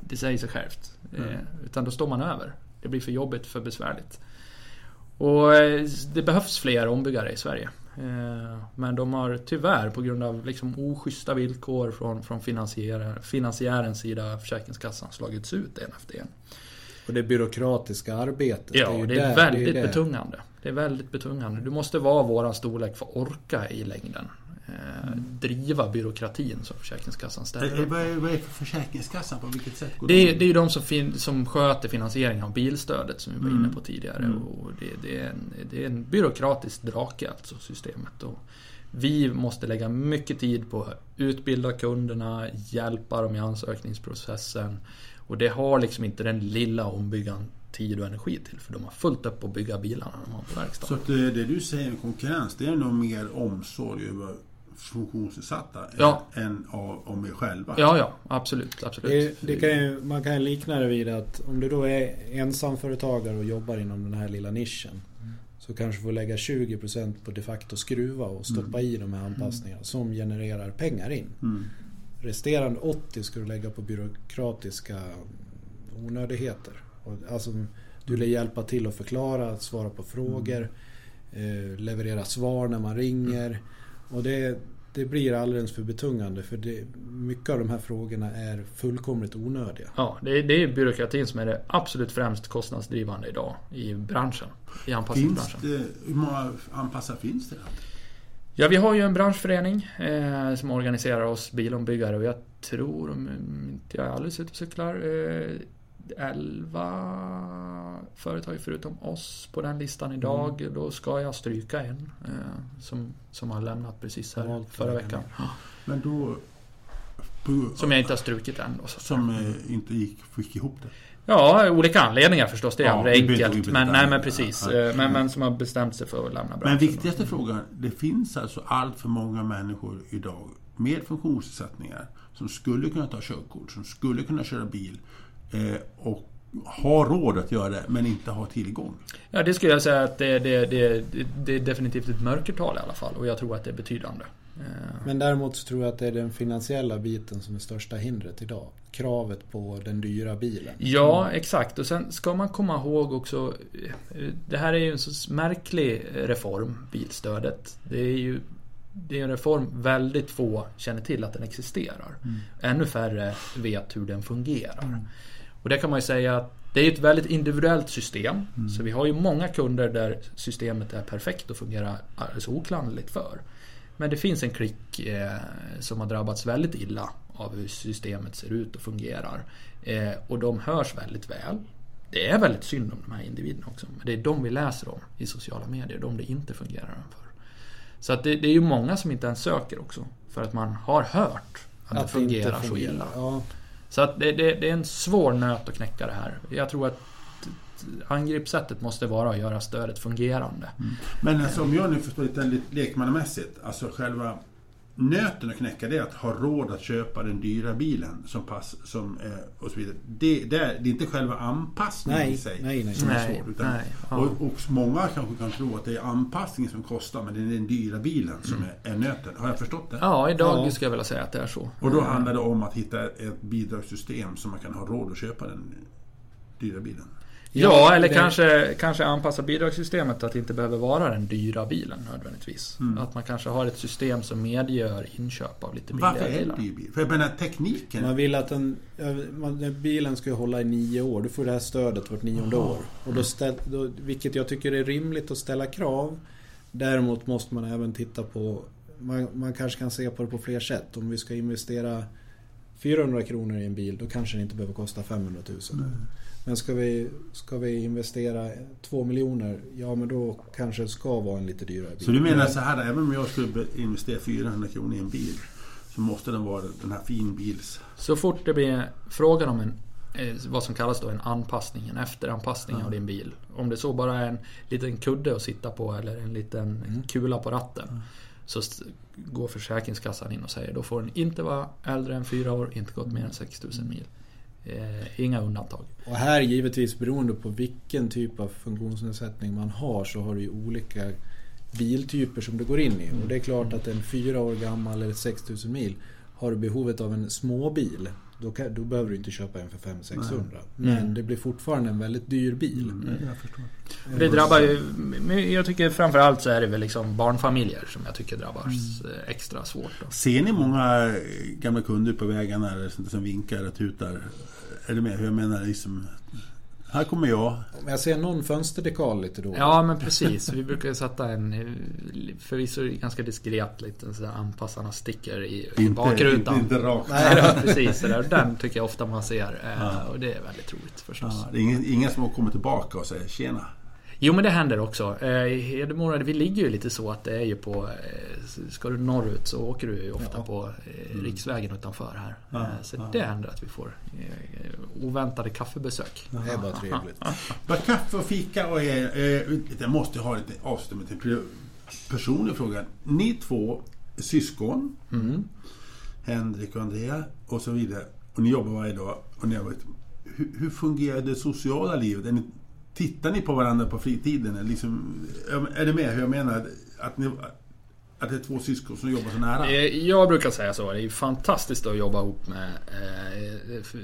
Det säger sig självt. Mm. Eh, Utan då står man över. Det blir för jobbigt, för besvärligt. Och eh, det behövs fler ombyggare i Sverige. Eh, Men de har tyvärr på grund av liksom oschyssta villkor från, från finansiär, finansiärens sida, Försäkringskassan, slagits ut en efter en. Och det byråkratiska arbetet. Ja, ju det är där- väldigt det. betungande. Det är väldigt betungande. Du måste vara våran storlek för att orka i längden. Eh, driva byråkratin som Försäkringskassan ställer upp. Vad är, för Försäkringskassan? På vilket sätt går Det är, de- det är ju de som, fin, som sköter finansieringen av bilstödet som vi var Mm. inne på tidigare. Mm. Och det, det, är en, det är en byråkratisk drake alltså, systemet. Och vi måste lägga mycket tid på att utbilda kunderna, hjälpa dem i ansökningsprocessen. Och det har liksom inte den lilla ombyggaren tid och energi till. För de har fullt upp att bygga bilarna de har på Så verkstaden. att det, det du säger med konkurrens, det är nog mer omsorg över funktionsnedsatta Ja. än, av, om er själva? Ja, ja. Absolut, absolut. Det, det kan ju, man kan ju likna det vid att om du då är ensamföretagare och jobbar inom den här lilla nischen. Så kanske du får lägga 20% på de facto skruva och stoppa i de här anpassningarna som genererar pengar in. Mm. Resterande 80 ska du lägga på byråkratiska onödigheter. Alltså, du vill hjälpa till att förklara, att svara på frågor, eh, leverera svar när man ringer. Och det, det blir alldeles för betungande för det, mycket av de här frågorna är fullkomligt onödiga. Ja, det är, det är byråkratin som är det absolut främst kostnadsdrivande idag i branschen. I Finns anpassningsbranschen. det, hur många anpassare finns det? Ja, vi har ju en branschförening eh, som organiserar oss bilombyggare och jag tror, om inte jag är alldeles ute och cyklar, eh, 11 företag förutom oss på den listan idag. Mm. Då ska jag stryka en eh, som, som har lämnat precis här Valt förra veckan. Men då... På, Som jag inte har strukit än. Då, som eh, inte gick, fick ihop det? Ja, olika anledningar förstås. Det är Ja, aldrig enkelt. inte Men, nej, men precis. Ja. Eh, Men, men som har bestämt sig för att lämna branschen. Men viktigaste frågan, det finns alltså allt för många människor idag med funktionsnedsättningar som skulle kunna ta körkort, som skulle kunna köra bil och har råd att göra det, men inte har tillgång. Ja, det skulle jag säga att det, det, det, det är definitivt ett mörkertal i alla fall. Och jag tror att det är betydande. Eh, Men däremot så tror jag att det är den finansiella biten som är största hindret idag. Kravet på den dyra bilen. Ja, exakt. Och sen ska man komma ihåg också... eh, Det här är ju en så märklig reform, bilstödet. Det är ju det är en reform väldigt få känner till att den existerar. Ännu färre vet hur den fungerar. Och det kan man ju säga att det är ett väldigt individuellt system. Så vi har ju många kunder där systemet är perfekt och fungerar alldeles oklanderligt för. Men det finns en klick eh, som har drabbats väldigt illa av hur systemet ser ut och fungerar. Eh, och de hörs väldigt väl. Det är väldigt synd om de här individerna också. Men det är de vi läser om i sociala medier, de det inte fungerar för. Så att det, det är ju många som inte ens söker också. För att man har hört att, det inte fungerar så fungerar. illa. Ja, så att det, det, det är en svår nöt att knäcka det här. Jag tror att angreppssättet måste vara att göra stödet fungerande. Mm. Men alltså, om jag nu förstår lite lekmannamässigt, alltså själva nöten att knäcka det är att ha råd att köpa den dyra bilen som pass, som, eh, och så vidare. Det, det, är, det är inte själva anpassningen Nej, i sig nej, nej. som är Nej, svårt. Utan, nej, ja. och, och många kanske kan tro att det är anpassningen som kostar, men det är den dyra bilen som Mm. är, är nöten. Har jag förstått det? Ja, idag Ja. skulle jag vilja säga att det är så. Och då handlar det om att hitta ett bidragssystem så man kan ha råd att köpa den dyra bilen. Ja, Ja, eller det- kanske, kanske anpassa bidragssystemet att det inte behöver vara den dyra bilen nödvändigtvis. Mm. Att man kanske har ett system som medger inköp av lite Varför billigare är det bilar. dyr bil? För jag menar tekniken. man vill att den, man, den bilen ska hålla i nio år. Du får det här stödet vart nionde Jaha. år. Och då ställ, då, vilket jag tycker är rimligt att ställa krav. Däremot måste man även titta på, man, man kanske kan se på det på fler sätt. Om vi ska investera 400 kronor i en bil, då kanske det inte behöver kosta 500 000. Mm. Men ska vi, ska vi investera 2 miljoner, ja men då kanske det ska vara en lite dyrare bil. Så du menar så här, även om jag skulle investera 400 kronor i en bil så måste den vara den här finbils... Så fort det blir frågan om en eh, vad som kallas då en anpassning, en efteranpassning Ja. av din bil. Om det så bara är en liten kudde att sitta på eller en liten Mm. kula på ratten. Så s- går Försäkringskassan in och säger då får den inte vara äldre än fyra år, inte gått mer än 6000 mil. Eh, inga undantag. Och här givetvis beroende på vilken typ av funktionsnedsättning man har så har du ju olika biltyper som du går in i. Och det är klart att en fyra år gammal eller 6000 mil har du behovet av en småbil. Då, kan, då behöver du inte köpa en för 500-600. Men Mm. det blir fortfarande en väldigt dyr bil. jag förstår. Det drabbar ju, men jag tycker framförallt så är det väl liksom barnfamiljer som jag tycker drabbas Mm. eh, extra svårt. Då. Ser ni många gamla kunder på vägarna som vinkar och tutar? Är det med hur jag menar? Liksom, här kommer jag. Om jag ser någon fönsterdekal lite då. Ja men precis, vi brukar ju sätta en förvisso ganska diskret liten sådär anpassarna sticker i, i bakrutan. Inte, inte rakt. Nej. Då, precis. Det där. Den tycker jag ofta man ser. eh, Ja. Och det är väldigt roligt förstås. Ja, det är ingen, ingen som har kommit tillbaka och säger tjena. Jo men det händer också. Eh, I Hedemora, vi ligger ju lite så att det är ju på... eh, Ska du norrut så åker du ju ofta Ja. på eh, riksvägen utanför här. Ja, Så ja. det händer att vi får oväntade kaffebesök. Det är bara trevligt. Bara kaffe och fika och Jag måste ha lite avslut till personlig fråga. Ni två syskon, Mm. Henrik och Andrea och så vidare. Och ni jobbar varje dag. Och ni har varit, hur, hur fungerar det sociala livet? Är ni, tittar ni på varandra på fritiden? Liksom, är det med hur jag menar? Att, ni, att det är två syskon som jobbar så nära? Eh, Jag brukar säga så. Det är fantastiskt att jobba ihop med eh, f-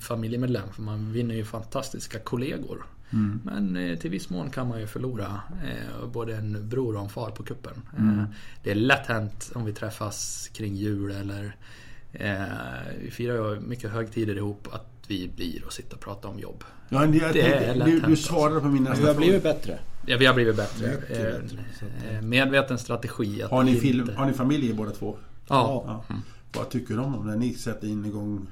familjemedlem. För man vinner ju fantastiska kollegor. Mm. Men eh, till viss mån kan man ju förlora eh, både en bror och en far på kuppen. Eh, Mm. Det är lätt hänt om vi träffas kring jul eller eh, vi firar ju mycket högtider ihop att vi blir och sitter och pratar om jobb. Ja, Det är lätt du, du svarade på min nästa vi har fråga. blivit bättre. Ja, vi har blivit bättre. Eh, bättre, att, eh, Medveten strategi. Att Har ni, inte- film, har ni familj båda två? Ja. Ja. Vad tycker de om när ni sätter in igång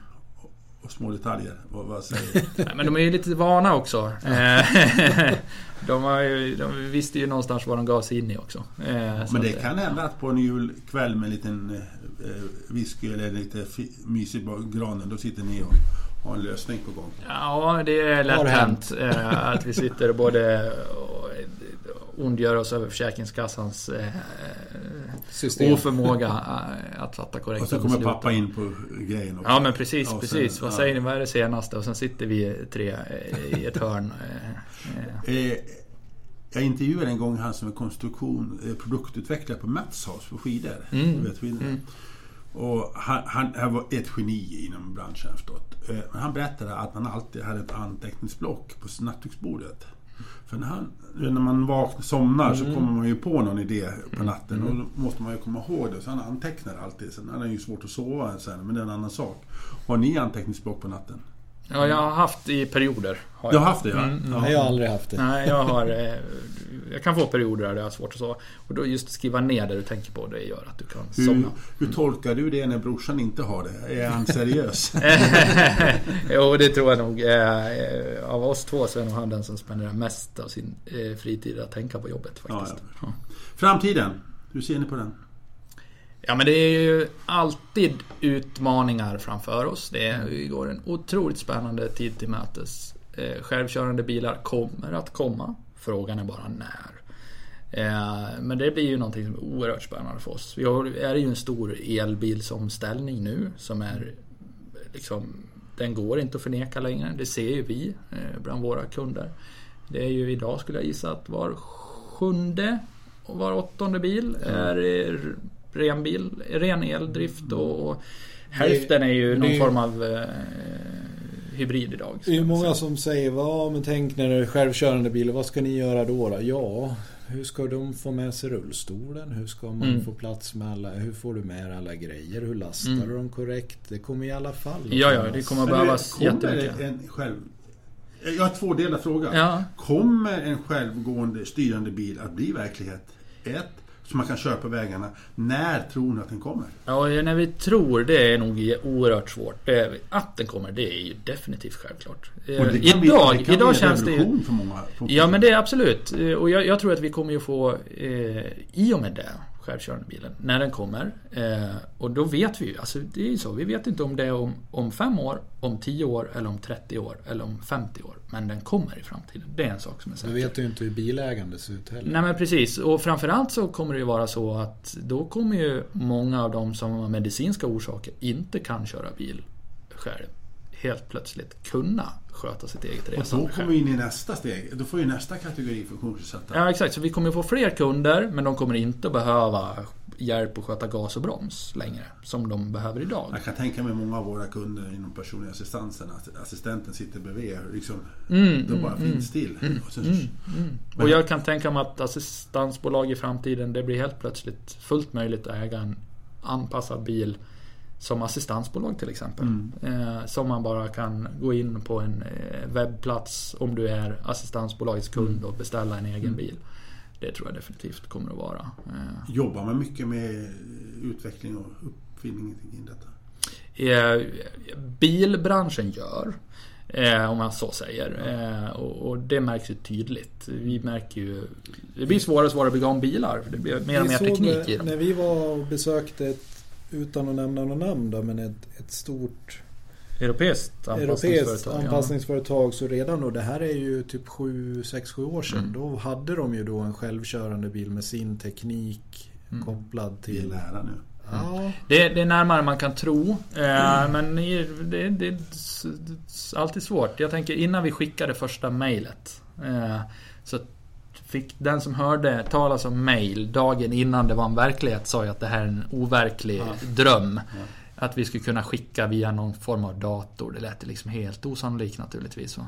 och små detaljer? Vad, vad säger Nej, men de är ju lite vana också. Eh, de, har ju, de visste ju någonstans vad de gav sig in i också. Så Men det att, kan hända att på en julkväll med en liten whisky eller lite på granen, då sitter ni och har en lösning på gång. Ja, det är lätt hänt eh, att vi sitter och både och ondgör oss över Försäkringskassans eh, System. oförmåga eh, att fatta korrekta Och så kommer beslut. pappa in på grejen också. Ja men precis, sen- precis. Vad ja. säger ni, vad är det senaste? Och sen sitter vi tre eh, i ett hörn. eh, eh. Eh, jag intervjuade en gång han som är konstruktion, eh, produktutvecklare på Mats House på skidor. Mm. Du vet, skidor. Mm. Och han, han, han var ett geni inom branschen har förstått. Eh, han berättade att han alltid hade ett anteckningsblock på nattduksbordet. För när, han, när man vaknar, somnar så Mm. kommer man ju på någon idé på natten och då måste man ju komma ihåg det. Så han antecknar alltid. Sen är det ju svårt att sova sen, men det är en annan sak. Har ni anteckningsblock på natten? Ja, jag har haft i perioder. Har Du jag. har haft det ja? Mm, mm. Nej, jag har aldrig haft det. Nej, jag har... eh, Jag kan få perioder där jag har svårt att sova. Och då just skriva ner det du tänker på, det gör att du kan Hur, somna. hur tolkar du det när brorsan inte har det? Är han seriös? jo, det tror jag nog. Eh, Av oss två så är nog han den som spenderar mest av sin eh, fritid att tänka på jobbet faktiskt. Ja, Framtiden, hur ser ni på den? Ja men det är ju alltid utmaningar framför oss. Det är, vi går en otroligt spännande tid till mötes. Eh, självkörande bilar kommer att komma. Frågan är bara när. Eh, men det blir ju någonting som är oerhört spännande för oss. Vi har, är ju en stor elbilsomställning nu som är liksom den går inte att förneka längre. Det ser ju vi eh, bland våra kunder. Det är ju idag skulle jag gissa att var sjunde och var åttonde bil är eh, ren bil, ren eldrift och, och hälften är ju någon är ju- form av eh, hybrid idag. Det är ju många som säger, ja men tänk när det är självkörande bilar, vad ska ni göra då? då? Ja, hur ska de få med sig rullstolen? Hur ska man Mm. få plats med alla, hur får du med alla grejer? Hur lastar Mm. du dem korrekt? Det kommer i alla fall att Ja, ja, det kommer behövas kommer jättemycket. En själv... Jag har två delar fråga. Ja. Kommer en självgående styrande bil att bli verklighet? ett, som man kan köra på vägarna. När tror ni att den kommer? Ja, när vi tror, det är nog oerhört svårt. Att den kommer, det är ju definitivt självklart. Kan idag bli, det kan idag bli känns det ju... för många. Ja men det är absolut. Eh, Och jag, jag tror att vi kommer ju få, eh, i och med det, självkörande bilen, när den kommer. Eh, och då vet vi ju, alltså det är ju så, vi vet inte om det är om, om 5 år, om 10 år, eller om 30 år, eller om 50 år. Men den kommer i framtiden. Det är en sak som är säker. vet ju inte hur bilägande ser ut heller. Nej men precis. Och framförallt så kommer det ju vara så att då kommer ju många av de som av medicinska orsaker inte kan köra bil själv helt plötsligt kunna sköta sitt eget Och då resande kommer vi in i nästa steg. Då får vi nästa kategori funktionsnedsatta. Ja exakt, så vi kommer få fler kunder men de kommer inte behöva hjälp att sköta gas och broms längre som de behöver idag. Jag kan tänka mig många av våra kunder inom personliga assistansen att assistenten sitter bredvid liksom. Mm, de bara mm, finns till. Och sen, Mm. Och jag kan tänka mig att assistansbolag i framtiden, det blir helt plötsligt fullt möjligt att äga en anpassad bil som assistansbolag till exempel. Eh, som man bara kan gå in på en eh, webbplats om du är assistansbolagets kund och beställa en egen bil. Det tror jag definitivt kommer att vara. Eh, Jobbar man mycket med utveckling och uppfinning kring detta? eh, bilbranschen gör. Eh, om man så säger. Eh, och, och det märks ju tydligt. Vi märker ju... Det blir svårare och svårare att bygga om bilar. för Det blir mer och Vi mer teknik i dem. När vi var och besökte ett, utan att nämna något namn då, men ett, ett stort Europeiskt europeiskt anpassningsföretag. anpassningsföretag. Så redan då, det här är ju typ 6-7 år sedan. Mm. Då hade de ju då en självkörande bil med sin teknik Mm. kopplad Det är till... nära nu. Ja, Det, det är närmare man kan tro. Eh, men i- det, det är alltid svårt. Jag tänker innan vi skickade första mejlet. Eh, så fick den som hörde talas om mejl dagen innan det var en verklighet sa ju att det här är en overklig dröm. Att vi skulle kunna skicka via någon form av dator. Det lät liksom helt osannolikt naturligtvis. Va?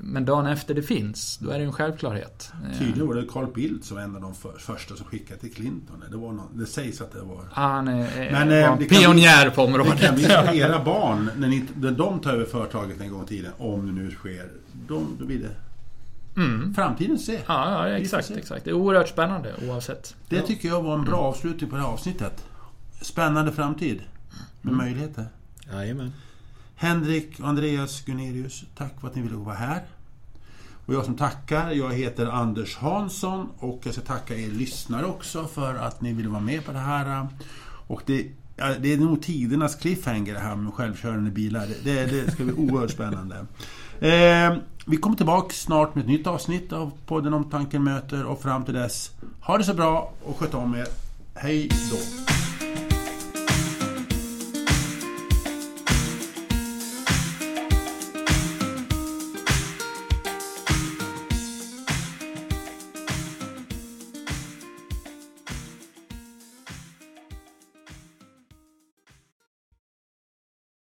Men dagen efter det finns, då är det en självklarhet. Eh, Tydligen var det Carl Bildt som var en av de för, första som skickade till Clinton. Det, var någon, det sägs att det var... Han är, Men, eh, var det en kan- pionjär på Det området. kan bli era barn, när, ni, när de tar över företaget en gång i tiden, om det nu sker. De, då blir det Mm. framtiden se. Ja, ja exakt, se. exakt. Det är oerhört spännande oavsett. Det tycker jag var en bra avslutning på det här avsnittet. Spännande framtid. Med möjligheter. jajamän. Henrik och Andreas Gunerius, tack för att ni ville vara här. Och jag som tackar, jag heter Anders Hansson och jag ska tacka er lyssnare också för att ni ville vara med på det här. Och det, det är nog tidernas cliffhanger det här med självkörande bilar. Det, det ska bli oerhört spännande. Eh, vi kommer tillbaka snart med ett nytt avsnitt av podden om tanken möter och fram till dess, ha det så bra och sköt om er. Hej då!